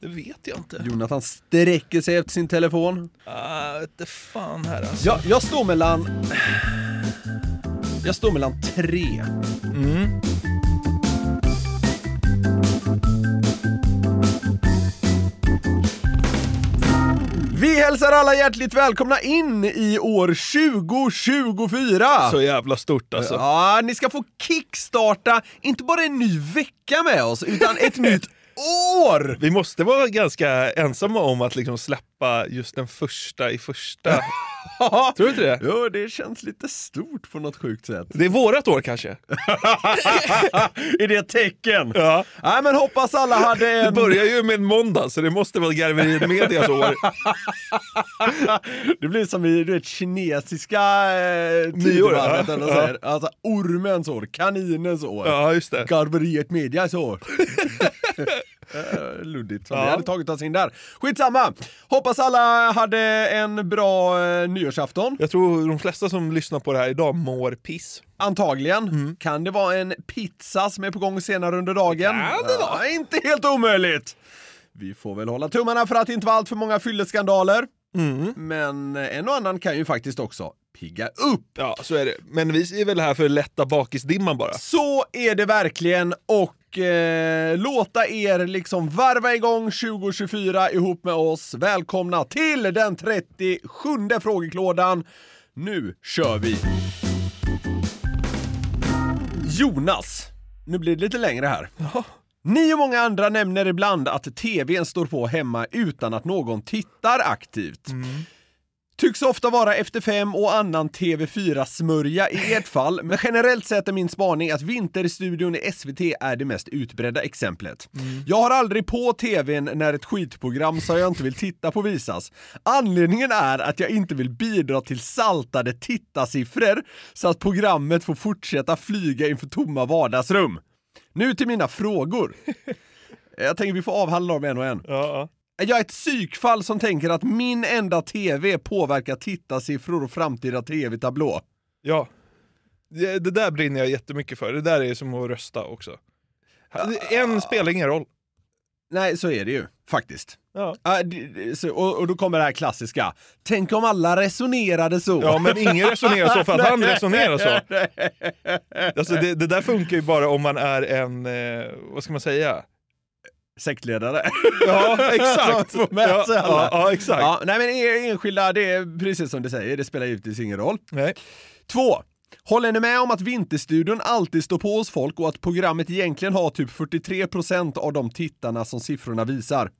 det vet jag inte. Jonathan sträcker sig efter sin telefon. Ah, inte fan här alltså. Jag, jag står mellan... Jag står mellan tre. Vi hälsar alla hjärtligt välkomna in i år 2024! Så jävla stort alltså. Ja, ni ska få kickstarta inte bara en ny vecka med oss, utan ett nytt år! Vi måste vara ganska ensamma om att liksom släppa just den första i första. Tror du inte det? Jo, det känns lite stort på något sjukt sätt. Det är vårat år kanske? är det ett tecken? Ja. Nej, men hoppas alla hade Det en... börjar ju med en måndag så det måste vara Garveriet Medias år. Det blir som i du vet, kinesiska eh, tidevarvet ja. eller så här. Alltså ormens år, kaninens år. Ja, just det. Garveriet Medias år. Eh, Luddigt som Ja. vi hade tagit oss in där. Skitsamma! Hoppas alla hade en bra eh, nyårsafton. Jag tror de flesta som lyssnar på det här idag mår piss. Antagligen. Mm. Kan det vara en pizza som är på gång senare under dagen? Kan det vara. Ja, inte helt omöjligt! Vi får väl hålla tummarna för att det inte var allt för många fylleskandaler. Mm. Men en och annan kan ju faktiskt också pigga upp. Ja, så är det. Men vi är väl här för att lätta bakisdimman bara. Så är det verkligen och eh, låta er liksom varva igång 2024 ihop med oss. Välkomna till den 37 frågeklådan. Nu kör vi! Jonas, nu blir det lite längre här. Ni och många andra nämner ibland att tvn står på hemma utan att någon tittar aktivt. Tycks ofta vara Efter fem och annan TV4-smörja i ert fall, men generellt sett är min spaning att Vinterstudion i SVT är det mest utbredda exemplet. Jag har aldrig på TVn när ett skitprogram som jag inte vill titta på visas. Anledningen är att jag inte vill bidra till saltade tittarsiffror så att programmet får fortsätta flyga inför tomma vardagsrum. Nu till mina frågor. Jag tänker vi får avhandla dem en och en. Ja, Är jag ett psykfall som tänker att min enda TV påverkar tittarsiffror och framtida TV-tablå? ja. Det, det där brinner jag jättemycket för. Det där är som att rösta också. En spelar ingen roll. Nej, så är det ju faktiskt. Ja. Ja, så- Och, och då kommer det här klassiska. Tänk om alla resonerade så. Ja, men ingen resonerar så för att han resonerar så. Alltså det, det där funkar ju bara om man är en, eh, vad ska man säga? Sektledare. Ja, exakt. Som får med ja, sig alla. ja, ja, exakt. Ja, nej men enskilda, det är precis som du säger, det spelar givetvis ingen roll. Nej. Två. Håller ni med om att Vinterstudion alltid står på hos folk och att programmet egentligen har typ 43% av de tittarna som siffrorna visar?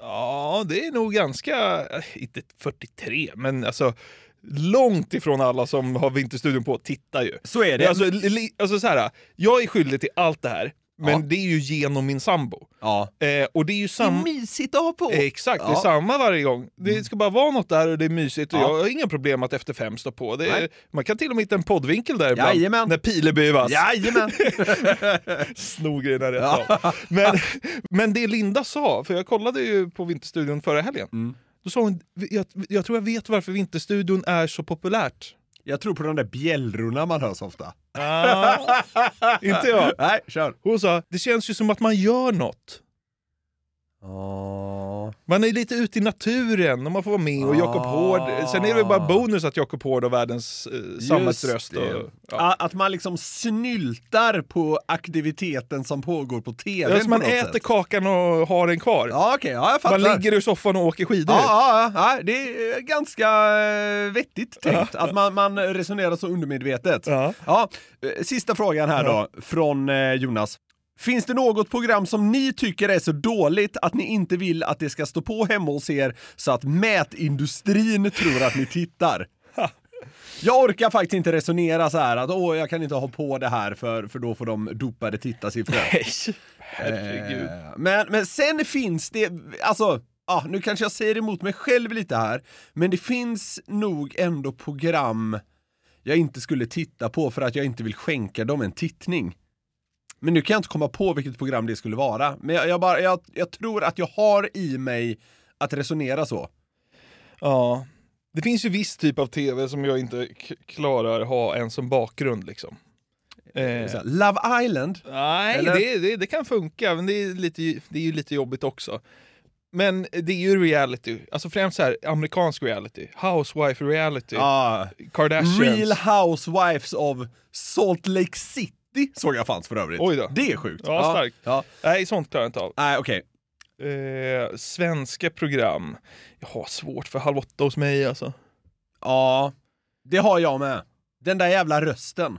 Ja, det är nog ganska, eh, inte 43, men alltså långt ifrån alla som har Vinterstudion på tittar ju. Så är det. Alltså, li, alltså så här, jag är skyldig till allt det här, men Ja. det är ju genom min sambo. ja. Eh, och det är ju samma... mysigt att ha på. Eh, Exakt, det är Ja. samma varje gång. Det ska bara vara något där och det är mysigt och Ja. jag har inga problem att Efter fem står på. Det är, man kan till och med hitta en poddvinkel där ibland. Jajamän. När Pileby vass. Jajamän! Snor grejerna rätt av. Men, men det Linda sa, för jag kollade ju på Vinterstudion förra helgen. Mm. Då sa hon, jag, jag tror jag vet varför Vinterstudion är så populärt. Jag tror på de där bjällrorna man hör så ofta. Ah, inte jag. Nej, kör. Hon sa, det känns ju som att man gör något. Ja. Man är lite ute i naturen och man får vara med och Jakob Hård. Sen är det bara bonus att Jakob Hård har världens eh, samhällsröst. Och, ja. Att man liksom snyltar på aktiviteten som pågår på tv. Ja, man äter kakan och har den kvar. Ja, okej, ja, man ligger i soffan och åker skidor. Ja, ja, ja, det är ganska eh, vettigt tänkt att man, man resonerar så undermedvetet. Ja. Ja, eh, sista frågan här då, från eh, Jonas. Finns det något program som ni tycker är så dåligt att ni inte vill att det ska stå på hemma hos er så att mätindustrin tror att ni tittar? Jag orkar faktiskt inte resonera så här att åh, jag kan inte ha på det här för, för då får de dopade tittarsiffror. Nej, herregud. Eh, Men, men sen finns det, alltså, ja, nu kanske jag säger emot mig själv lite här, men det finns nog ändå program jag inte skulle titta på för att jag inte vill skänka dem en tittning. Men nu kan jag inte komma på vilket program det skulle vara. Men jag, jag, bara, jag, jag tror att jag har i mig att resonera så. Ja. Det finns ju viss typ av tv som jag inte klarar ha en som bakgrund liksom. Eh, Love Island, nej, det, det, det kan funka, men det är, lite, det är ju lite jobbigt också. Men det är ju reality, alltså främst så här amerikansk reality, housewife reality, ah, Kardashians. Real Housewives of Salt Lake City såg jag fanns för övrigt. Oj då. Det är sjukt. Ja, starkt. Ja. Nej, sånt klarar jag inte av. Nej, okej. Eh, svenska program. Jag har svårt för Halv åtta hos mig alltså. Ja, det har jag med. Den där jävla rösten.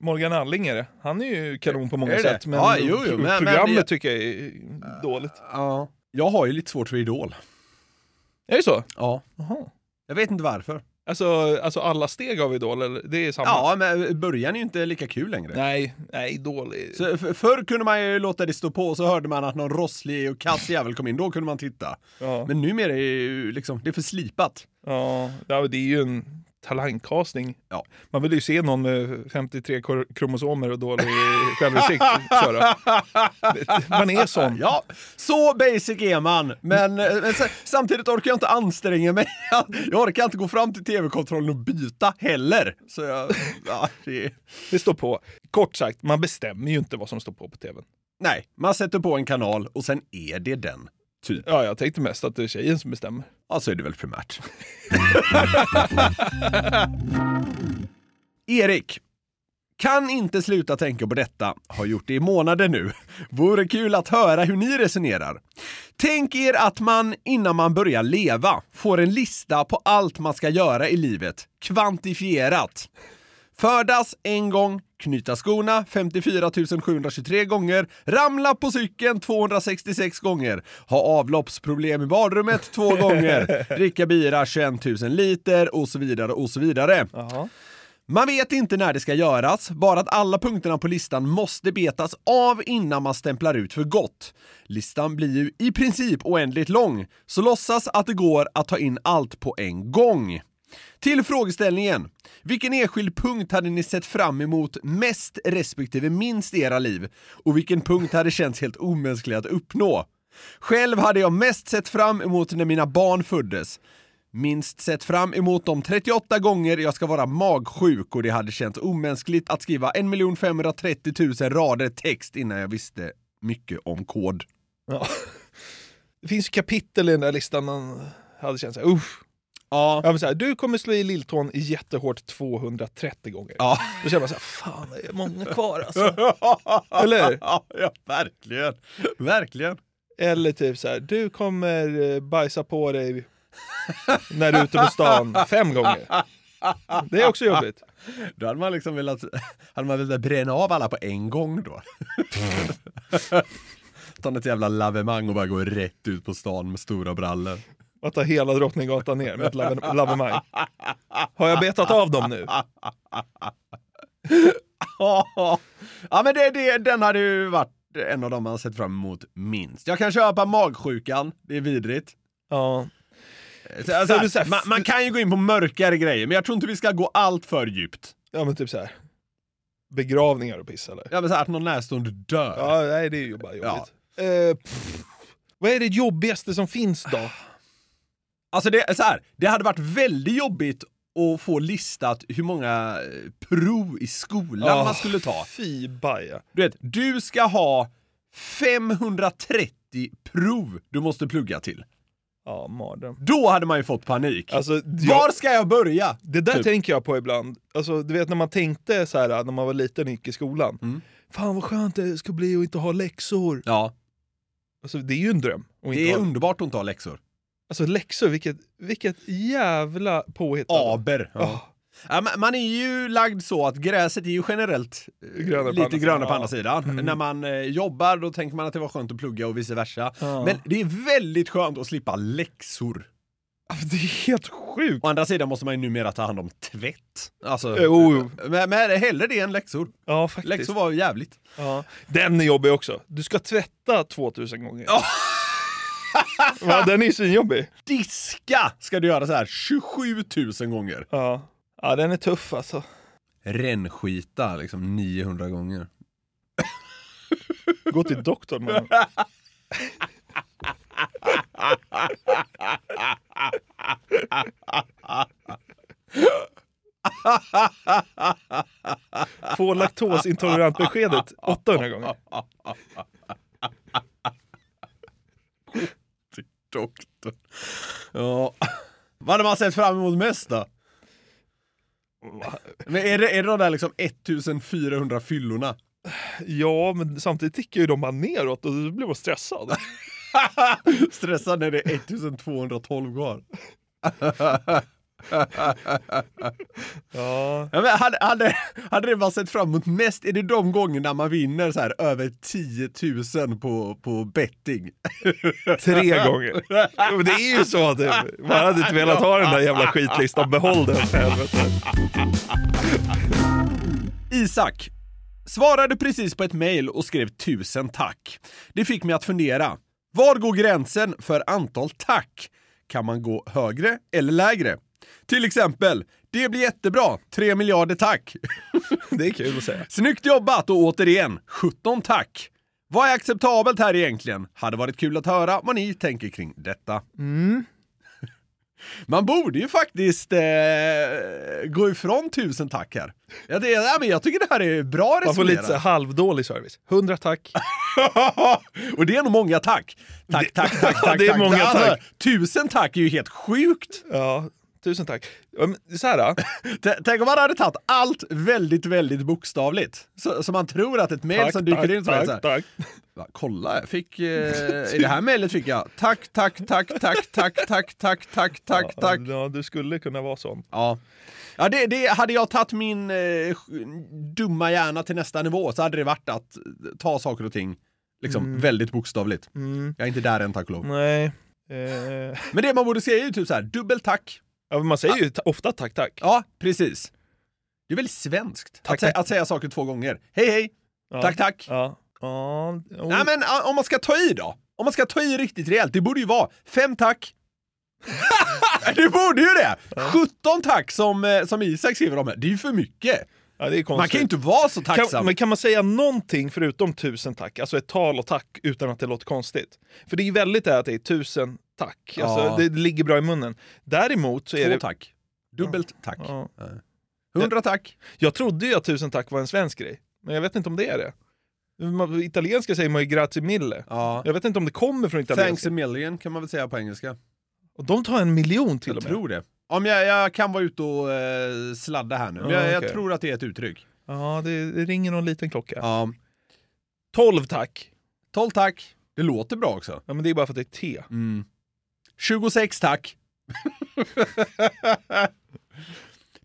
Morgan Alling är det. Han är ju kanon på många Är det sätt. det? Men, Ja, jo, jo, men- men programmet jag- tycker jag är dåligt. Ja. Jag har ju lite svårt för Idol. Är det så? Ja. Jaha. Jag vet inte varför. Alltså, alltså alla steg av Idol, eller? Det är samma? Ja, men början är ju inte lika kul längre. Nej, nej, Idol är... Så f- förr kunde man ju låta det stå på och så hörde man att någon rosslig och kass jävel kom in, då kunde man titta. Ja, Men numera är det ju liksom, det är för slipat. ja, det är ju en talangkasting. Ja. Man vill ju se någon med 53 kor- kromosomer och dålig självinsikt köra. Man är sån. Ja, så basic är man. Men, eh, men sa- samtidigt orkar jag inte anstränga mig. Jag orkar inte gå fram till tv-kontrollen och byta heller. Så jag, ja, det, Det står på. Kort sagt, man bestämmer ju inte vad som står på på tvn. nej, man sätter på en kanal och sen är det den. Typ. Ja, jag tänkte mest att det är tjejen som bestämmer. Ja, så är det väl primärt. Erik. Kan inte sluta tänka på detta. Har gjort det i månader nu. Vore kul att höra hur ni resonerar. Tänk er att man innan man börjar leva får en lista på allt man ska göra i livet. Kvantifierat. Födas en gång, knyta skorna 54 723 gånger, ramla på cykeln 266 gånger, ha avloppsproblem i badrummet två gånger, dricka bira 21 000 liter och så vidare och så vidare. Jaha. Man vet inte när det ska göras, bara att alla punkterna på listan måste betas av innan man stämplar ut för gott. Listan blir ju i princip oändligt lång, så låtsas att det går att ta in allt på en gång. Till frågeställningen. Vilken enskild punkt hade ni sett fram emot mest respektive minst i era liv? Och vilken punkt hade känts helt omänsklig att uppnå? Själv hade jag mest sett fram emot när mina barn föddes. Minst sett fram emot de 38 gånger jag ska vara magsjuk och det hade känts omänskligt att skriva 1 530 000 rader text innan jag visste mycket om kod. Ja. Det finns kapitel i den där listan man hade känt såhär, usch. Ja. Ja, så här, du kommer slå i lilltån jättehårt 230 gånger. Ja. Då känner man såhär, fan det är många kvar alltså. Eller? Ja, ja, verkligen. Verkligen. Eller typ så här, du kommer eh, bajsa på dig när du är ute på stan fem gånger. Det är också jobbigt. Då hade man liksom velat, hade man velat bränna av alla på en gång då. Ta något jävla lavemang och bara gå rätt ut på stan med stora brallor. Att ta hela Drottninggatan ner med ett lave- lavemang. Har jag betat av dem nu? ja men det, det, den hade ju varit en av de man sett fram emot minst. Jag kan köpa magsjukan, det är vidrigt. Ja. Så, alltså, det är så här- man, man kan ju gå in på mörkare grejer, men jag tror inte vi ska gå allt för djupt. Ja men typ så här. Begravningar och piss eller? Jag vill säga att någon närstående dör. Ja, nej det är ju bara jobbigt. Eh, pff, vad är det jobbigaste som finns då? Alltså det är så här, det hade varit väldigt jobbigt att få listat hur många eh, prov i skolan Ah, man skulle ta. Fy baja. Du vet, du ska ha 530 prov du måste plugga till. Ja, mardröm. Då hade man ju fått panik. Alltså, Var ska jag börja? det där Typ. tänker jag på ibland. Alltså, du vet när man tänkte så här när man var liten och gick i skolan. Mm. Fan vad skönt det ska bli att inte ha läxor. Ja, Alltså, det är ju en dröm. det är ha... underbart att inte ha läxor. Alltså läxor, vilket, vilket jävla påhitt. Aber. Ja. Ja. Ja, man är ju lagd så att gräset är ju generellt eh, Grönare på lite grönare sidan. på andra sidan. Mm. När man eh, jobbar då tänker man att det var skönt att plugga och vice versa. Ja. Men det är väldigt skönt att slippa läxor. Alltså, det är helt sjukt. Å andra sidan måste man ju numera ta hand om tvätt. Alltså, Jo, men, men hellre det än läxor. ja faktiskt. Läxor var jävligt. Ja. Den är jobbig också. Du ska tvätta 2000 gånger. Va, den är ju svinjobbig. Diska ska du göra så här 27 000 gånger. Ja. ja, den är tuff alltså. Rännskita liksom 900 gånger. Gå till doktorn man. Få laktosintolerant-beskedet 800 gånger. Doktorn. Ja. Vad hade man sett fram emot mest då? Men är det, är det de där liksom 1400 fyllorna? Ja, men samtidigt tickar ju de bara neråt och då blir man stressad. Stressad när det är 1212 kvar. Ja. Ja, hade, hade, hade det man sett fram emot mest, är det de gångerna man vinner så här över 10 000 på, på betting? Tre gånger. Det är ju så att man hade inte velat ha den där jävla skitlistan. Behåll den för helvete. Isak svarade precis på ett mejl och skrev tusen tack. Det fick mig att fundera. Var går gränsen för antal tack? Kan man gå högre eller lägre? Till exempel, det blir jättebra, 3 miljarder tack. Det är kul att säga. Snyggt jobbat och återigen, 17 tack. Vad är acceptabelt här egentligen? Hade varit kul att höra vad ni tänker kring detta. Man borde ju faktiskt eh, gå ifrån tusen tack här. Ja, det, ja, men jag tycker det här är bra Man får lite så här resonerat. halvdålig service. 100 tack. och det är nog många tack. Tack, tack, tack, tack. det är tack. många Alltså, tack. tusen tack är ju helt sjukt. Ja, tusen tack. Ja, Så här, Tänk om man hade tagit allt väldigt, väldigt bokstavligt. Så, så man tror att ett mejl tack, som dyker in så det så tack, här, tack. Va, kolla, jag fick... Eh, I det här mejlet fick jag tack, tack, tack, tack, tack, tack, tack, tack, tack, tack. Ja, du skulle kunna vara sån. Ja, ja det, det, hade jag tagit min eh, dumma hjärna till nästa nivå så hade det varit att ta saker och ting liksom väldigt bokstavligt. Mm. Jag är inte där än tack och lov. Nej. Eh, Men det man borde säga är ju typ så här, dubbel tack. Ja, man säger ju ta- ofta tack, tack. Ja, precis. Det är väldigt svenskt Tack, att, säga, tack. att säga saker två gånger. Hej, hej! Ja. Tack, tack! Ja. Ja. oh. Nej men om man ska ta i då? Om man ska ta i riktigt rejält, det borde ju vara fem tack. det borde ju det! 17 tack som, eh, som Isak skriver om här, det är ju för mycket. ja. Man kan ju inte vara så tacksam. Kan, men kan man säga någonting förutom tusen tack? Alltså ett tal och tack utan att det låter konstigt? För det är ju väldigt det att det är tusen tack. Alltså, Ja. det, det ligger bra i munnen. Däremot så är Två det... tack. Dubbelt tack. Ja. 100 tack. Jag trodde ju att tusen tack var en svensk grej. Men jag vet inte om det är det. Italienska säger man ju grazie mille. Ja. Jag vet inte om det kommer från Thanks italienska. a million kan man väl säga på engelska. Och de tar en miljon till jag och med. tror det. Om jag, jag kan vara ute och eh, sladda här nu, men Ja, jag, jag okej. tror att det är ett uttryck. Ja, det, det ringer någon liten klocka. Ja. 12 tack. 12 tack. Det låter bra också. Ja, men det är bara för att det är te. Mm. 26 tack.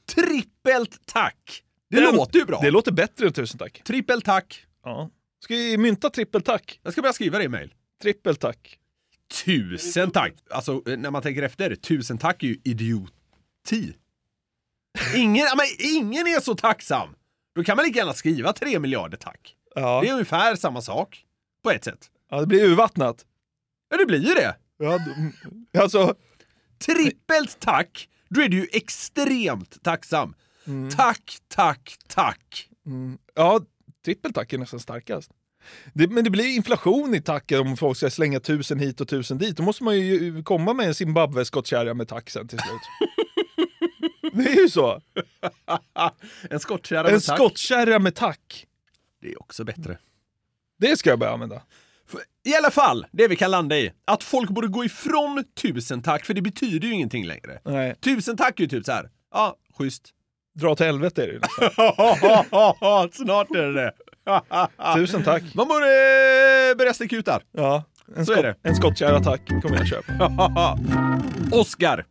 Trippelt tack. Det Den- låter ju bra. Det låter bättre än tusen tack. Trippelt tack. Ja. Ska vi mynta trippeltack? Jag ska börja skriva det i mail. Trippeltack. Tusen tack. Alltså när man tänker efter, tusen tack är ju idioti. Ingen, men ingen är så tacksam. Då kan man lika gärna skriva tre miljarder tack. Ja. Det är ungefär samma sak. På ett sätt. ja, det blir urvattnat. Ja, det blir ju det. Ja, alltså, Trippelt tack, då är du ju extremt tacksam. Tack, tack, tack. mm, ja, trippeltack är nästan starkast. Det, men det blir inflation i tacken om folk ska slänga tusen hit och tusen dit. Då måste man ju komma med en zimbabwe-skottkärra med tack sen till slut. det är ju så. En skottkärra En med tack. skottkärra med tack. Det är också bättre. Det ska jag börja använda. I alla fall, det vi kan landa i, att folk borde gå ifrån tusen tack, för det betyder ju ingenting längre. Nej, Tusen tack är ju typ så här. ja, schysst. dra till helvete är det ju nästan. Snart är det det. Tusen tack. Man borde eh, börja sticka ut där. Ja, en, Så är det. en skottkärra-tack kommer jag köpa. Oscar.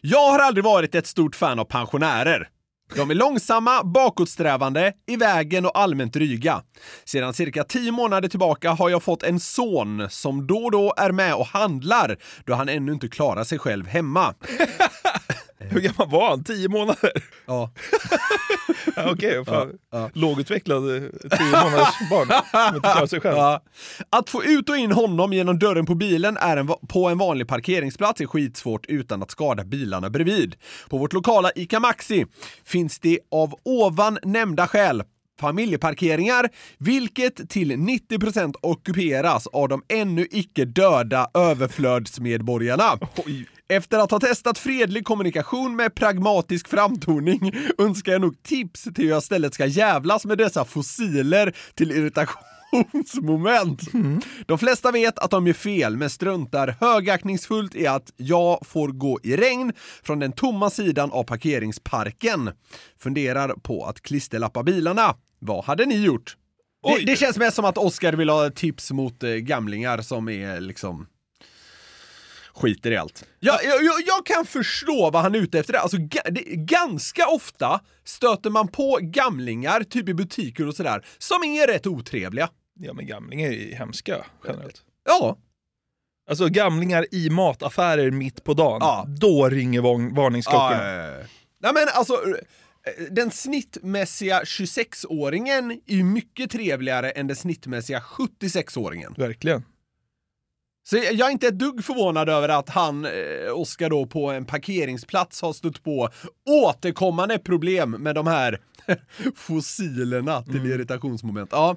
Jag har aldrig varit ett stort fan av pensionärer. De är långsamma, bakåtsträvande, i vägen och allmänt dryga. Sedan cirka tio månader tillbaka har jag fått en son som då och då är med och handlar då han ännu inte klarar sig själv hemma. Hur gammal var han? Tio månader? Ja. Ja, Okej, fan. ja. lågutvecklad eh, tio månaders barn som inte klarar sig själv. Ja. Att få ut och in honom genom dörren på bilen är en, på en vanlig parkeringsplats är skitsvårt utan att skada bilarna bredvid. På vårt lokala ICA Maxi finns det av ovan nämnda skäl familjeparkeringar, vilket till 90% ockuperas av de ännu icke döda överflödsmedborgarna. Oj. Efter att ha testat fredlig kommunikation med pragmatisk framtoning önskar jag nog tips till hur jag istället ska jävlas med dessa fossiler till irritationsmoment. De flesta vet att de gör fel, men struntar högaktningsfullt i att jag får gå i regn från den tomma sidan av parkeringsparken. Funderar på att klisterlappa bilarna. Vad hade ni gjort? Det, det känns mest som att Oskar vill ha tips mot eh, gamlingar som är liksom skiter i allt. Jag, jag, jag- kan förstå vad han är ute efter. Alltså, det, ganska ofta stöter man på gamlingar, typ i butiker och sådär, som är rätt otrevliga. Ja, men gamlingar är ju hemska generellt. Ja, Alltså gamlingar i mataffärer mitt på dagen, Ja. då ringer varn- varningsklockorna. ja. Nej men alltså, eh, den snittmässiga 26-åringen är ju mycket trevligare än den snittmässiga 76-åringen. Verkligen. Så jag är inte ett dugg förvånad över att han, eh, Oskar då, på en parkeringsplats har stött på återkommande problem med de här fossilerna till irritationsmoment. Ja,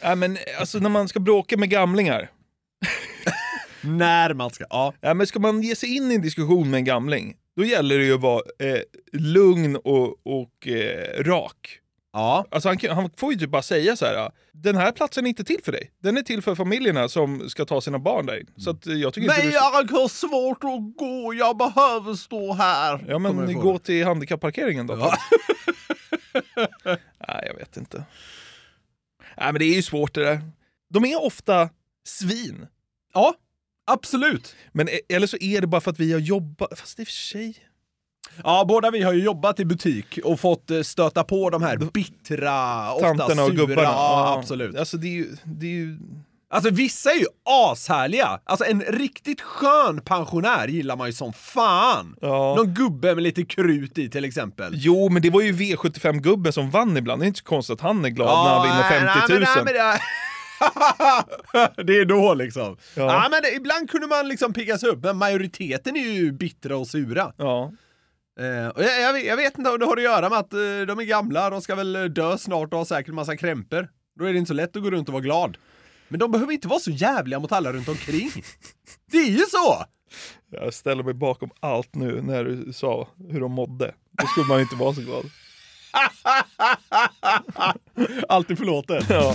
Ja, men alltså när man ska bråka med gamlingar, när man ska, ja. ja, men ska man ge sig in i en diskussion med en gamling, då gäller det ju att vara eh, lugn och, och eh, rak. Ja, Alltså han, han får ju typ bara säga så här. den här platsen är inte till för dig. Den är till för familjerna som ska ta sina barn där in. Så att eh, jag tycker inte Nej, du ska... jag har svårt att gå, jag behöver stå här. Ja men gå till handikapparkeringen då. Ja. Nej jag vet inte. Nej men det är ju svårt det där. De är ofta svin. Ja, absolut. Men e- eller så är det bara för att vi har jobbat, fast i och för sig. Ja, båda vi har ju jobbat i butik och fått eh, stöta på de här bittra, ofta Tanterna och sura. gubbarna. Ja, absolut. Alltså det är ju, det är ju... Alltså vissa är ju ashärliga. Alltså en riktigt skön pensionär gillar man ju som fan. Ja. Någon gubbe med lite krut i till exempel. Jo men det var ju V75-gubben som vann ibland. Det är inte så konstigt att han är glad när han vinner 50 000. nej, men- nej, men det... är då liksom. Ja, Ja. men det, ibland kunde man liksom piggas upp, men majoriteten är ju bittra och sura. Ja. Eh, och jag, jag, vet- jag vet inte om det har att göra med att eh, de är gamla, de ska väl dö snart och ha säkert massa krämpor. Då är det inte så lätt att gå runt och vara glad. Men de behöver inte vara så jävliga mot alla runt omkring. Det är ju så! Jag ställer mig bakom allt nu när du sa hur de mådde. Då skulle man ju inte vara så glad. Alltid förlåtet. Ja.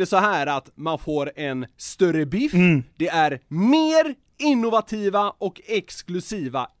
det så här att man får en större biff, det är mer innovativa och exklusiva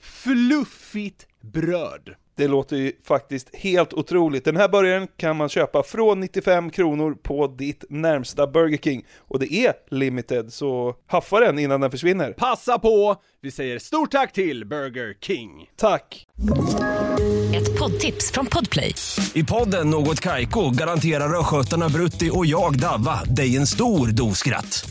fluffigt bröd. Det låter ju faktiskt helt otroligt. Den här burgaren kan man köpa från 95 kronor på ditt närmsta Burger King. Och det är limited, så haffa den innan den försvinner. Passa på! Vi säger stort tack till Burger King. Tack! Ett poddtips från Podplay. I podden Något Kaiko garanterar östgötarna Brutti och jag, Davva, dig en stor dos skratt.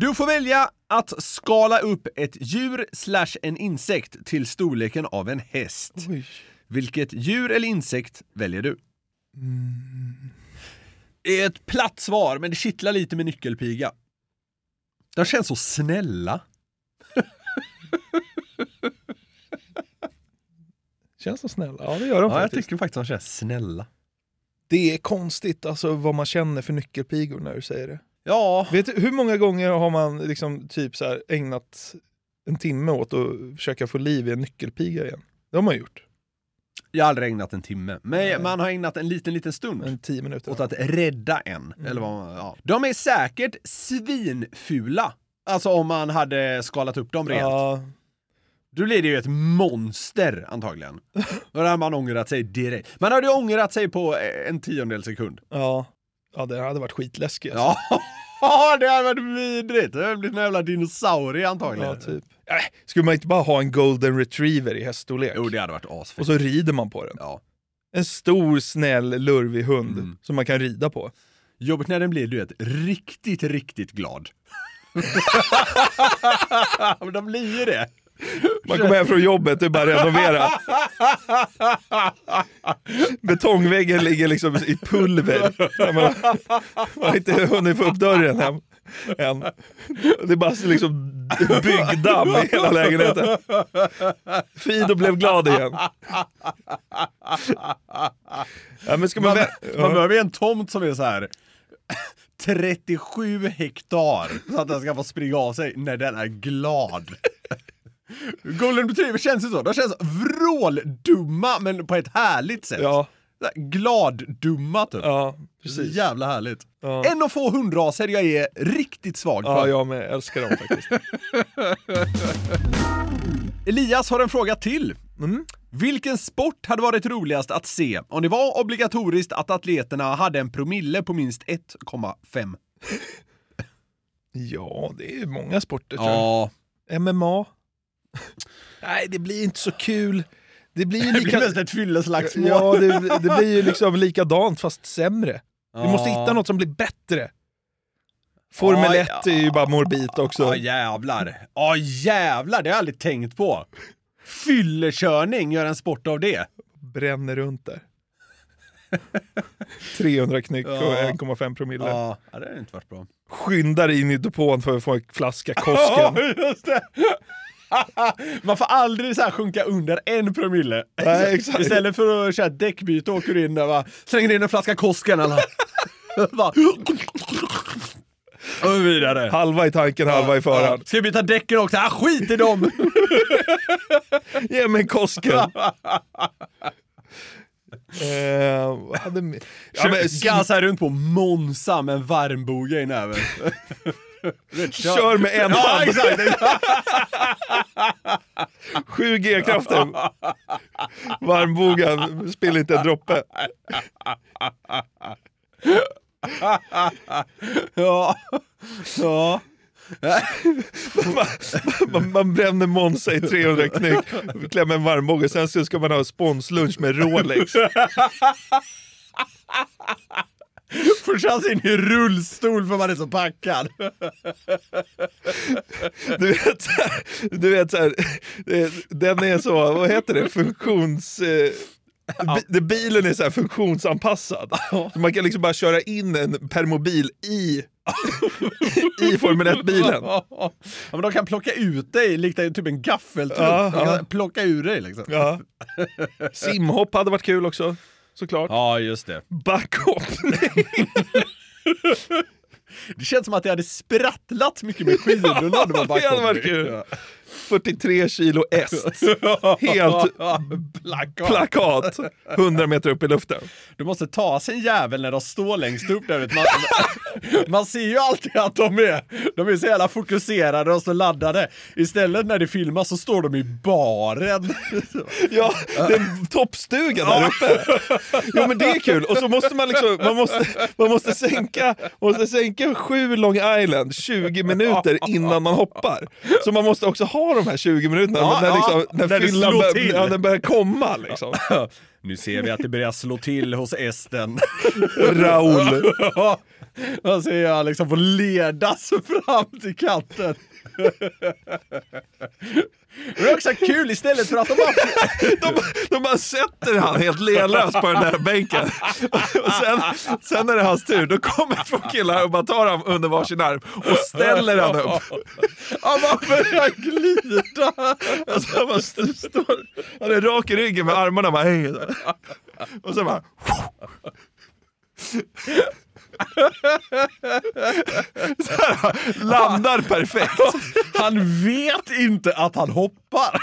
du får välja att skala upp ett djur slash en insekt till storleken av en häst. Vilket djur eller insekt väljer du? Det är ett platt svar, men det kittlar lite med nyckelpiga. De känns så snälla. Känns så snälla. Ja, det gör de Ja, jag faktiskt. tycker faktiskt de känns snälla. Det är konstigt alltså vad man känner för nyckelpigor när du säger det. Ja, Vet du, hur många gånger har man liksom typ så här ägnat en timme åt att försöka få liv i en nyckelpiga igen? Det har man gjort. jag har aldrig ägnat en timme, men man har ägnat en liten, liten stund. En tio minuter. åt att rädda en. Eller vad man, ja. De är säkert svinfula. Alltså om man hade skalat upp dem rejält. Ja, Då blir det ju ett monster antagligen. Då hade man ångrat sig direkt. Man hade ju ångrat sig på en tiondel sekund. ja. Ja, det hade varit skitläskigt. Ja, det hade varit vidrigt. Det hade blivit en jävla dinosaurie antagligen. Ja, typ. Äh, skulle man inte bara ha en golden retriever i häststorlek? Jo, det hade varit asfett. Och så rider man på den. Ja. En stor, snäll, lurvig hund Mm. som man kan rida på. Jobbigt när den blir, du vet, riktigt, riktigt glad. Men de blir ju det. Man kommer hem från jobbet och bara renovera. Betongväggen ligger liksom i pulver. Man, man har inte hunnit få upp dörren hem än. Det är bara liksom byggdamm i hela lägenheten. Fido blev glad igen. Ja, men ska man, Man, man behöver en tomt som är så här 37 hektar så att den ska få springa av sig när den är glad. Golden retriever känns ju så. De känns vråldumma men på ett härligt sätt. Ja, Gladdumma typ. ja, precis. jävla härligt. Ja. En av få hundraser jag är riktigt svag för. Ja, jag med. Älskar dem faktiskt. Elias har en fråga till. Mm. Vilken sport hade varit roligast att se om det var obligatoriskt att atleterna hade en promille på minst 1,5? Ja, det är ju många sporter tror jag. Ja, MMA? Nej, det blir inte så kul. Det blir ju det blir lika... ett fylleslagsmål. Ja, det, det blir ju liksom likadant fast sämre. Vi måste Ja. hitta något som blir bättre. Formel Ja, 1 ja. är ju bara morbid också. Ja jävlar. Ja jävlar, det har jag aldrig tänkt på. Fyllekörning, gör en sport av det. Bränner runt där. 300 knyck och Ja. 1,5 promille. Ja, ja, det hade inte varit bra. Skyndar in i depån för att få en flaska Kosken. Ja, just det. Man får aldrig så här sjunka under en promille. Nej, exakt. Istället för att köra däckbyte åker du in där va, slänger in en flaska Kosken eller Och vidare. Halva i tanken, halva i föraren. Ska vi byta däcken också? Ah, skit i dem! Ge mig en Kosken. Eh, vad hade ja, men, Gasar runt på Monza med en varmboge i näven. Vet, Kör med en Ja, hand. exakt. 7 G-krafter. Varmboga, spiller inte en droppe. Ja. Ja. Man, man, man bränner Monza i 300 knyck, klämmer en varmbåge, sen så ska man ha sponslunch med Rolex. Får chans in i rullstol för man är så packad. Du vet, så här- du vet så här, den är så, vad heter det, funktions... Eh, bi- det- bilen är så här funktionsanpassad. Så man kan liksom bara köra in en permobil i, i Formel 1-bilen. Ja, men de kan plocka ut dig likt typ en gaffeltruck. Ja, de kan ja. plocka ur dig liksom. Ja. Simhopp hade varit kul också, såklart. Ja, just det. Backhoppning. Det känns som att det hade sprattlat mycket med skidorna. när man bara det hade kom varit ner. kul. 43 kilo est. Helt Plakat. plakat. 100 meter upp i luften. Du måste ta sin jävel när de står längst upp där. Man, man ser ju alltid att de är, de är så jävla fokuserade och så laddade. Istället när det filmas så står de i baren. Ja, det är toppstuga där uppe. Jo men det är kul. Och så måste man liksom, man måste, man måste sänka, måste sänka sju Long Island 20 minuter innan man hoppar. Så man måste också ha de här 20 minuterna Ja, när, ja, liksom, när, när det fyllan bör- ja, den börjar komma liksom. Nu ser vi att det börjar slå till hos Esten. Raoul. Man ser jag liksom få ledas fram till kanten. Det är också kul istället för att de bara... De, de bara sätter han helt lelös på den där bänken. Och sen, sen när det är hans tur, då kommer två killar och bara tar honom under varsin arm och ställer han upp. Han bara börjar glida. Alltså han bara st- står, han är rak i ryggen med armarna bara hej. Och så bara... Här, landar perfekt. Han vet inte att han hoppar.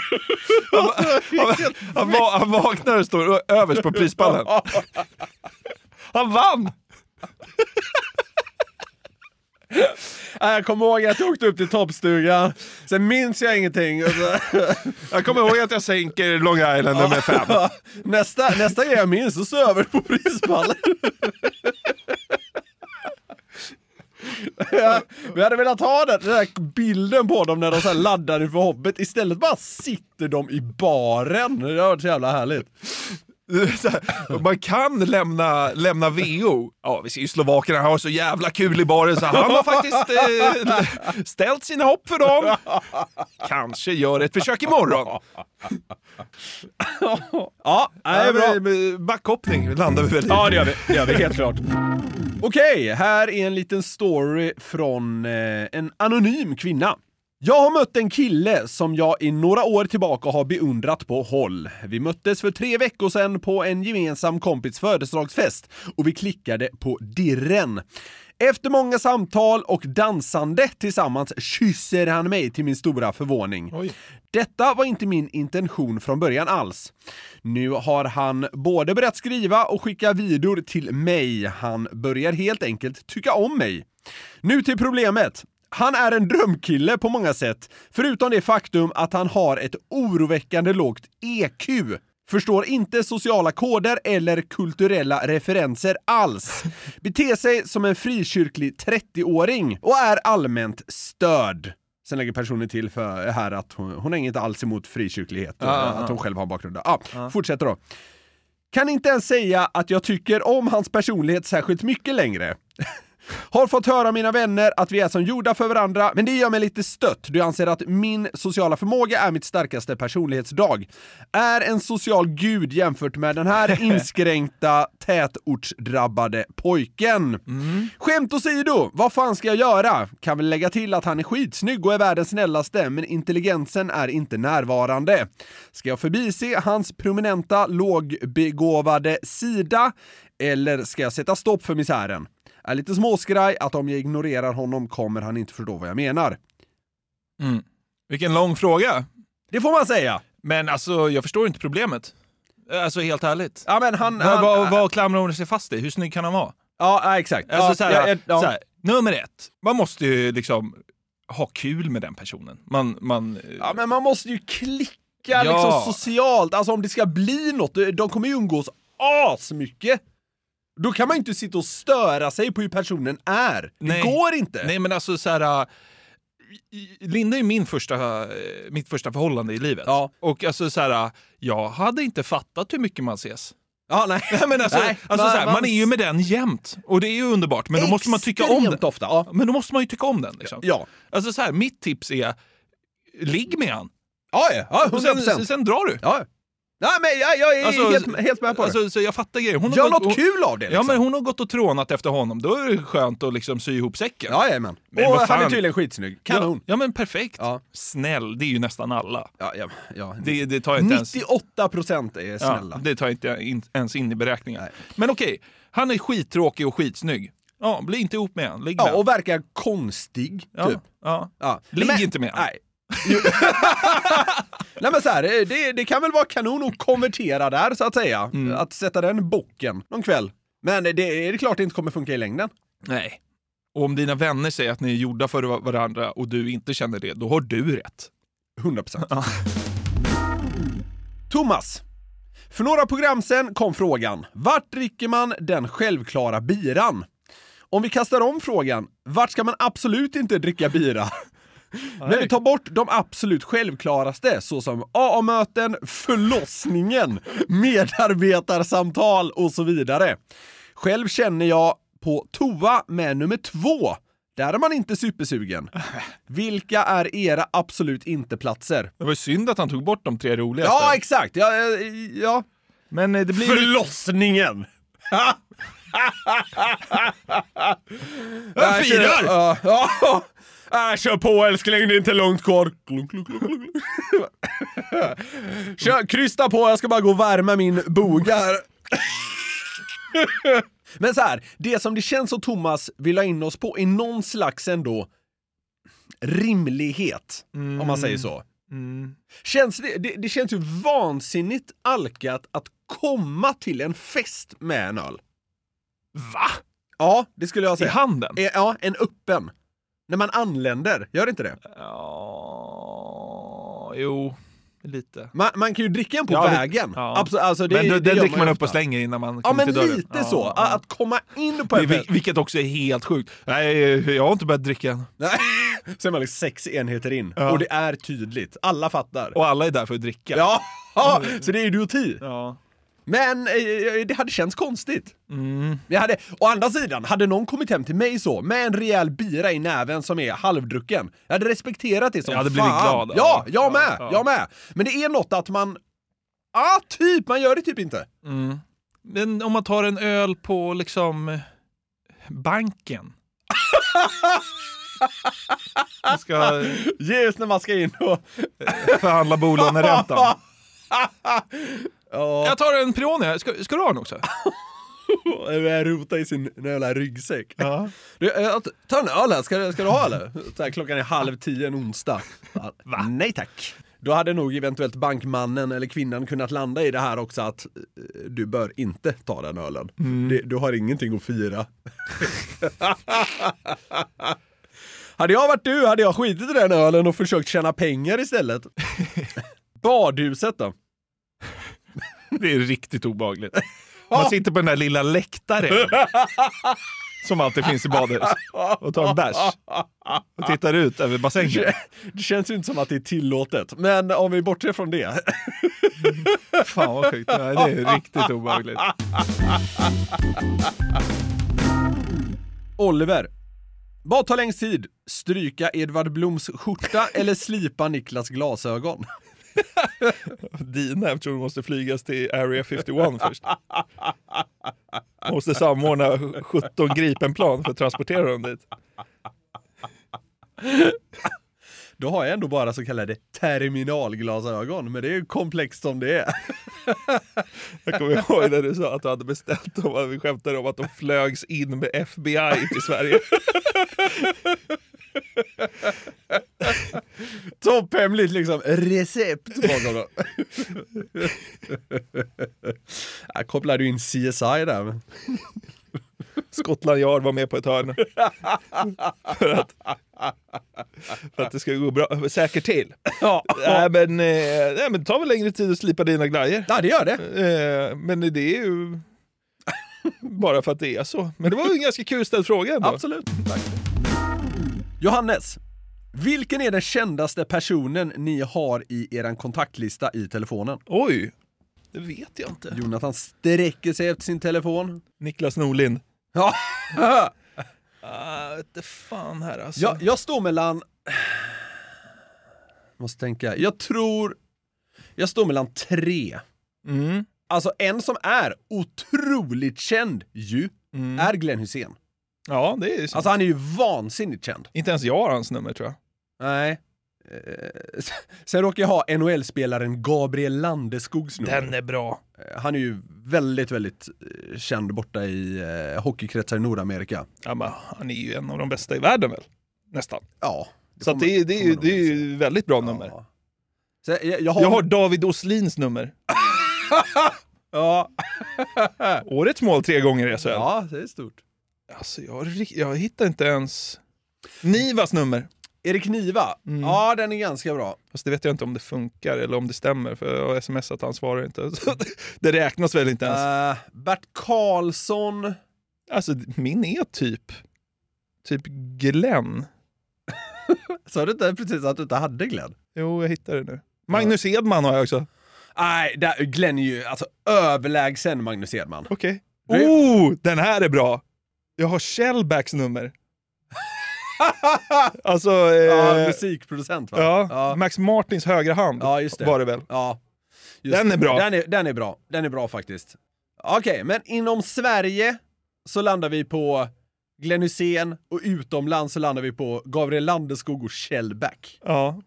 Han, han, va- han vaknar och står överst på prispallen. Han vann! Jag kommer ihåg att jag åkte upp till toppstugan, sen minns jag ingenting. Jag kommer ihåg att jag sänker Long Island nummer fem. Nästa, nästa grej jag minns, så står jag över på prispallen. Ja, vi hade velat ha den, den där bilden på dem när de så här laddar inför hoppet. Istället bara sitter de i baren. Det har varit så jävla härligt. Här, Man kan lämna, lämna VO. Ja, vi ser ju slovakerna har så jävla kul i baren så han har faktiskt eh, ställt sina hopp för dem. Kanske gör ett försök imorgon. Ja, det är bra. bra. Backhoppning landar vi väl i. Ja, det gör vi. Det gör vi helt klart. Okej, här är en liten story från eh, en anonym kvinna. Jag har mött en kille som jag i några år tillbaka har beundrat på håll. Vi möttes för tre veckor sedan på en gemensam kompis födelsedagsfest och vi klickade på dirren. Efter många samtal och dansande tillsammans kysser han mig till min stora förvåning. Detta var inte min intention från början alls. Nu har han både börjat skriva och skicka videor till mig. Han börjar helt enkelt tycka om mig. Nu till problemet. Han är en drömkille på många sätt, förutom det faktum att han har ett oroväckande lågt EQ. Förstår inte sociala koder eller kulturella referenser alls. Beter sig som en frikyrklig 30-åring och är allmänt störd. Sen lägger personen till för här att hon, hon har inget alls emot frikyrklighet, Ja, ja, att hon själv har bakgrund. Ja, Fortsätter då. Kan inte ens säga att jag tycker om hans personlighet särskilt mycket längre. Har fått höra av mina vänner att vi är som gjorda för varandra, men det gör mig lite stött då jag anser att min sociala förmåga är mitt starkaste personlighetsdrag. Är en social gud jämfört med den här inskränkta tätortsdrabbade pojken. Skämt åsido, vad fan ska jag göra? Kan väl lägga till att han är skitsnygg och är världens snällaste, men intelligensen är inte närvarande. Ska jag förbise hans prominenta lågbegåvade sida, eller ska jag sätta stopp för misären? Är lite småskraj att om jag ignorerar honom kommer han inte förstå vad jag menar. Mm. Vilken lång fråga. Det får man säga. Men alltså, jag förstår inte problemet. Alltså helt ärligt. Ja, men han... Vad, han vad, vad klamrar hon sig fast i? Hur snygg kan han vara? Ja, exakt. Alltså, ja, så här, ja, ja, ja. så här, nummer ett, man måste ju liksom ha kul med den personen. Man, man, Ja, men man måste ju klicka Ja. liksom socialt. Alltså om det ska bli något, de kommer ju umgås asmycket. Då kan man inte sitta och störa sig på hur personen är. Det Nej. går inte. Nej men alltså så här. äh, Linda är min första, äh, mitt första förhållande i livet. Ja. Och alltså så här, äh, jag hade inte fattat hur mycket man ses. Ja, nej. Nej, men alltså, Nej, alltså, man- så här, man, man- är ju med den jämt. Och det är ju underbart. Men då måste man tycka om den. Ofta. Ja. Men då måste man ju tycka om den. Liksom. Ja. Alltså så här, mitt tips är, ligg med han. Ja, ja, ja, Och 100%. sen, sen drar du. Ja. Nej, men jag, jag är Alltså, helt, helt med på det. Alltså, så jag fattar grejer. Hon har Gör gått- något hon, kul av det Ja liksom. men hon har gått och trånat efter honom, då är det skönt att liksom sy ihop säcken. Jajamän. Men Och vad han fan. är tydligen skitsnygg. Kanon. Ja, ja men perfekt. Ja. Snäll, det är ju nästan alla. Ja, ja, ja. Det, det tar inte ens... 98 procent är snälla. Ja, det tar jag inte in, ens in i beräkningen. Nej. Men okej, han är skittråkig och skitsnygg. Ja, bli inte ihop med en. Ligg Ja, med. och verkar konstig, ja, typ. ja. Ja. Ligg Men- inte med. Nej. Nej men så här, det, det kan väl vara kanon att konvertera där så att säga. Mm. Att sätta den bocken någon kväll. Men det, det är klart det inte kommer funka i längden. Nej. Och om dina vänner säger att ni är gjorda för varandra och du inte känner det, då har du rätt. 100%. Thomas. För några program sen kom frågan, vart dricker man den självklara biran? Om vi kastar om frågan, vart ska man absolut inte dricka bira? När vi tar bort de absolut självklaraste, såsom AA-möten, förlossningen, medarbetarsamtal och så vidare. Själv känner jag på toa med nummer två. Där är man inte supersugen. Vilka är era absolut inte-platser? Det var ju synd att han tog bort de tre roligaste. Ja, exakt! Ja, ja, ja. Men eh, det blir... Förlossningen! Jag firar! Ja, ja. Äh, kör på älskling, det är inte långt kvar. Klunk, klunk, klunk, klunk. Kör, krysta på, jag ska bara gå och värma min boga här. Men så här, det som det känns som Thomas vill ha in oss på är någon slags ändå rimlighet, om man säger så. Mm. Känns det, det, det känns ju vansinnigt alkat att komma till en fest med en öl. Va? Ja, det skulle jag I säga. handen? Eh, Ja, en öppen. När man anländer, gör det inte det? Ja, jo, lite. Man, man kan ju dricka en på Ja, det- vägen. ja. Absolut, alltså det, men det den gör dricker man upp och slänger innan man Ja, kommer men till dörren. lite Ja, så. ja. Att komma in på en Vil-. Vilket också är helt sjukt. Nej, jag har inte börjat dricka än. Så är man liksom sex enheter in. Ja. Och det är tydligt. Alla fattar. Och alla är där för att dricka. Ja, ja så det är idioti. Ja. Men eh, det hade känts konstigt. Mm. Jag hade, å andra sidan, hade någon kommit hem till mig så, med en rejäl bira i näven som är halvdrucken, jag hade respekterat det som Jag hade fan. blivit glad. Ja, Ja, jag med, ja. jag med. Men det är något att man, ja typ, man gör det typ inte. Mm. Men om man tar en öl på liksom eh, banken. Man ska Just när man ska in och... förhandla bolåneräntan. Ja, Jag tar en Peroni. Ska, ska du ha en också? jag rota i sin jävla ryggsäck. Ja. Du, jag tar en öl här, ska, du- ska du ha eller? Här, klockan är halv tio en onsdag. Va? Nej tack. Då hade nog eventuellt bankmannen eller kvinnan kunnat landa i det här också att eh, du bör inte ta den ölen. Det, du har ingenting att fira. hade jag varit du hade jag skitit i den ölen och försökt tjäna pengar istället. Badhuset då? Det är riktigt obagligt. Man sitter på den där lilla läktaren som alltid finns i badhus och tar en bärs och tittar ut över bassängen. Det känns ju inte som att det är tillåtet, men om vi bortser från det. Fan vad sjukt. Det är riktigt obehagligt. Oliver. Vad tar längst tid? Stryka Edvard Bloms skjorta eller slipa Niklas glasögon? Dina eftersom du måste flygas till Area 51 först. Måste samordna 17 Gripenplan för att transportera dem dit. Då har jag ändå bara så kallade terminalglasögon, men det är ju komplext som det är. Jag kommer ihåg när du sa att du hade beställt dem, vi skämtade om att de flögs in med FBI till Sverige. Topphemligt liksom, recept bakom dem. Jag kopplade ju in CSI där. Men... Scotland Yard var med på ett hörn. för, att, för att det ska gå bra, säkert till. Ja, Nej men, eh, nej, men det tar väl längre tid att slipa dina glajjor. ja, det gör det. Eh, men det är ju bara för att det är så. Men det var en ganska kul ställd fråga ändå. Absolut. Tack. Johannes. Vilken är den kändaste personen ni har i er kontaktlista i telefonen? Oj, det vet jag inte. Jonathan sträcker sig efter sin telefon. Niklas Norlind. Ja. Ah, vet fan här alltså. jag, jag står mellan... Måste tänka. Jag tror... Jag står mellan tre. Mm. Alltså en som är otroligt känd ju, Mm. är Glenn Hussein. Ja, det är sant. Alltså han är ju vansinnigt känd. Inte ens jag har hans nummer tror jag. Nej. Eh, Sen råkar jag ha NHL-spelaren Gabriel Landeskogs nummer. Den är bra. Eh, Han är ju väldigt, väldigt eh, känd borta i eh, hockeykretsar i Nordamerika. Ja, men han är ju en av de bästa i världen väl? Nästan. Ja. Så att det, är- det, är ju- det är ju väldigt bra nummer. Så jag, jag, har, Jag har David Oslins nummer. ja. Årets mål tre gånger i SHL. ja, det är stort. Alltså, jag, jag hittar inte ens... Nivas nummer. Erik Niva, Mm. ja den är ganska bra. Fast det vet jag inte om det funkar eller om det stämmer för jag har smsat att han svarar inte. Det- räknas väl inte ens. Uh, Bert Karlsson, Alltså min är typ... Typ Glenn. sa du inte precis att du inte hade Glenn? Jo, jag hittar det nu. Magnus Edman har jag också. Nej, där- Glenn är ju alltså överlägsen Magnus Edman. Okej. Oh, den här är bra! Jag har Shellbacks nummer. alltså... Eh, Ja, musikproducent va? ja, ja. Max Martins högra hand Ja, just det. var det väl. Ja. Den är bra. Den är, den är bra. Den är bra faktiskt. Okej, men inom Sverige så landar vi på Glenn Hysén och utomlands så landar vi på Gabriel Landeskog och Kjell Back. Ja.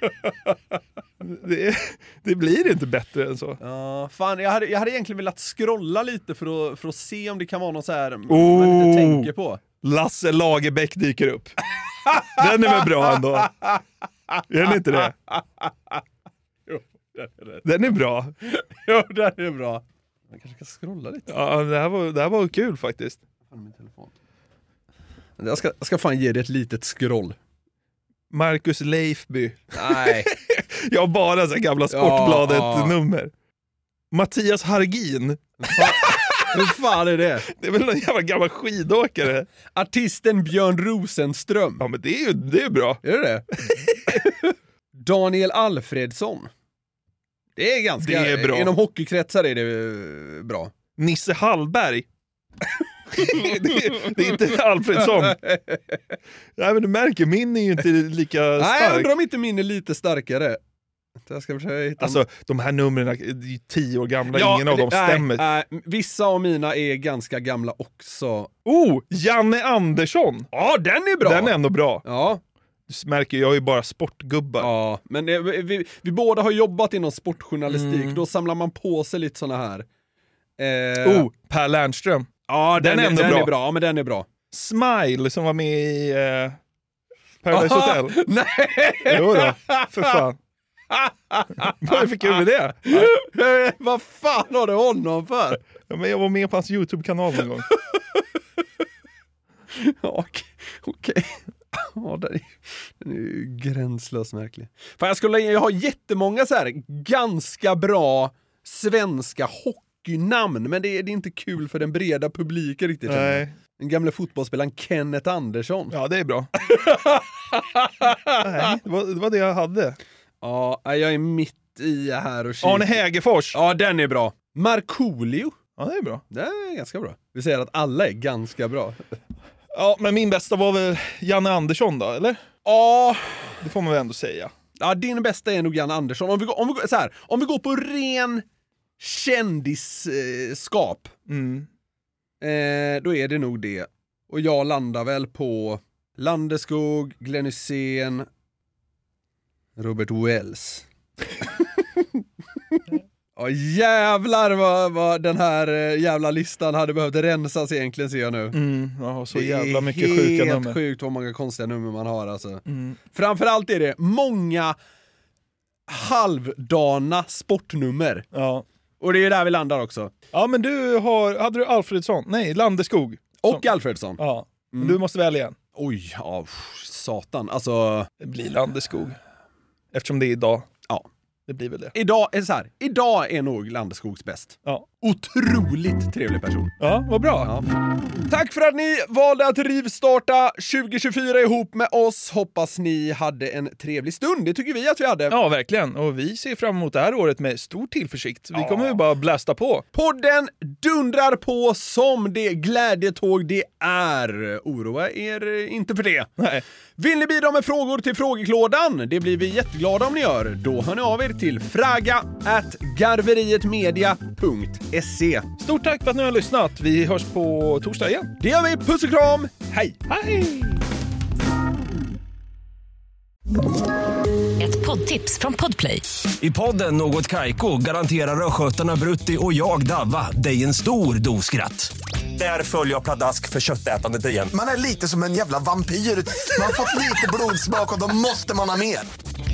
det, det blir inte bättre än så. Ja, fan, jag hade, jag hade egentligen velat scrolla lite för att, för att se om det kan vara något så här man Oh. inte tänker på. Lasse Lagerbäck dyker upp. Den är väl bra ändå? Är den inte det? Jo, den är det. Den är bra. Jo, den är bra. Man kanske ska scrolla lite. Ja, det här var, det här var kul faktiskt. Jag ska, jag ska fan ge det ett litet scroll. Marcus Leifby. Nej. Jag har bara så gamla Ja, ja. Sportbladet-nummer. Mattias Hargin. Hur fan är det? Det är väl någon jävla gammal skidåkare? Artisten Björn Rosenström. Ja men det är ju det är bra. Är det det? Daniel Alfredsson. Det är ganska... Det är bra. Inom hockeykretsar är det eh, bra. Nisse Hallberg. det, är, det är inte Alfredsson. Nej men du märker, min är ju inte lika Nej, jag stark. undrar om inte min är lite starkare. Jag ska försöka hitta Alltså de här numren är ju tio år gamla, ingen av dem nej, stämmer. nej, vissa av mina är ganska gamla också. Oh, Janne Andersson! Ja, den är bra! Den är ändå bra. Ja, Du märker, jag är ju bara sportgubbar. ja men vi, vi, vi båda har jobbat inom sportjournalistik, Mm. då samlar man på sig lite såna här. Eh, Oh, Per Lernström. Ja, den, den är ändå den bra. är bra. Men den är bra. Smile som var med i eh, Paradise Hotel. Nej! Jo då, för fan. Vad är det för kul med det? Vad fan har du honom för? Ja, men jag var med på hans YouTube-kanal någon gång. Okej. okej. Ja, den är, den är ju gränslöst märklig. Fan, jag, skulle, jag har jättemånga så här ganska bra svenska hockeynamn, men det är, det är inte kul för den breda publiken riktigt. Nej. Den gamla fotbollsspelaren Kenneth Andersson. Ja, det är bra. Nej, det var, det var det jag hade. Ja, jag är mitt i här och kikar. Arne Hägerfors. Ja, den är bra. Markoolio. Ja, det är bra. Det är ganska bra. Vi säger att alla är ganska bra. Ja, men min bästa var väl Janne Andersson då, eller? Ja, Det får man väl ändå säga. Ja, din bästa är nog Jan Andersson. Om vi, går- om vi, så här, om vi går på ren kändisskap, Mm. eh, då är det nog det. Och jag landar väl på Landeskog, Glenn Hysén, Robert Wells. Ja jävlar vad, vad den här eh, jävla listan hade behövt rensas egentligen ser jag nu. Mm, ja, så Det är jävla mycket sjuka helt nummer. sjukt vad många konstiga nummer man har alltså. Mm. Framförallt är det många halvdana sportnummer. Ja. Och det är där vi landar också. ja, men du har... Hade du Alfredsson? Nej, Landeskog. Och Alfredsson. Ja. Mm. Du måste välja en. Oj, ja, pff, satan. Alltså, Det blir Landeskog. Eftersom det är idag. Ja. Det blir väl det. idag är så här. Idag är nog Landeskogs bäst. Ja. Otroligt trevlig person. Ja, vad bra. Ja. Tack för att ni valde att rivstarta 2024 ihop med oss. Hoppas ni hade en trevlig stund. Det tycker vi att vi hade. Ja, verkligen. Och vi ser fram emot det här året med stor tillförsikt. Vi kommer ju bara blästa på. Podden dundrar på som det glädjetåg det är. Oroa er inte för det. Nej. Vill ni bidra med frågor till frågeklådan? Det blir vi jätteglada om ni gör. Då hör ni av er till fraga at garverietmedia.se. Stort tack för att ni har lyssnat. Vi hörs på torsdag igen. Det gör vi. Puss och kram. Hej! Hej! poddtips från Podplay. I podden Något Kaiko garanterar östgötarna Brutti och jag, Davva, dig en stor dos skratt. Där följer jag pladask för köttätandet igen. Man är lite som en jävla vampyr. Man har fått lite blodsmak och då måste man ha mer.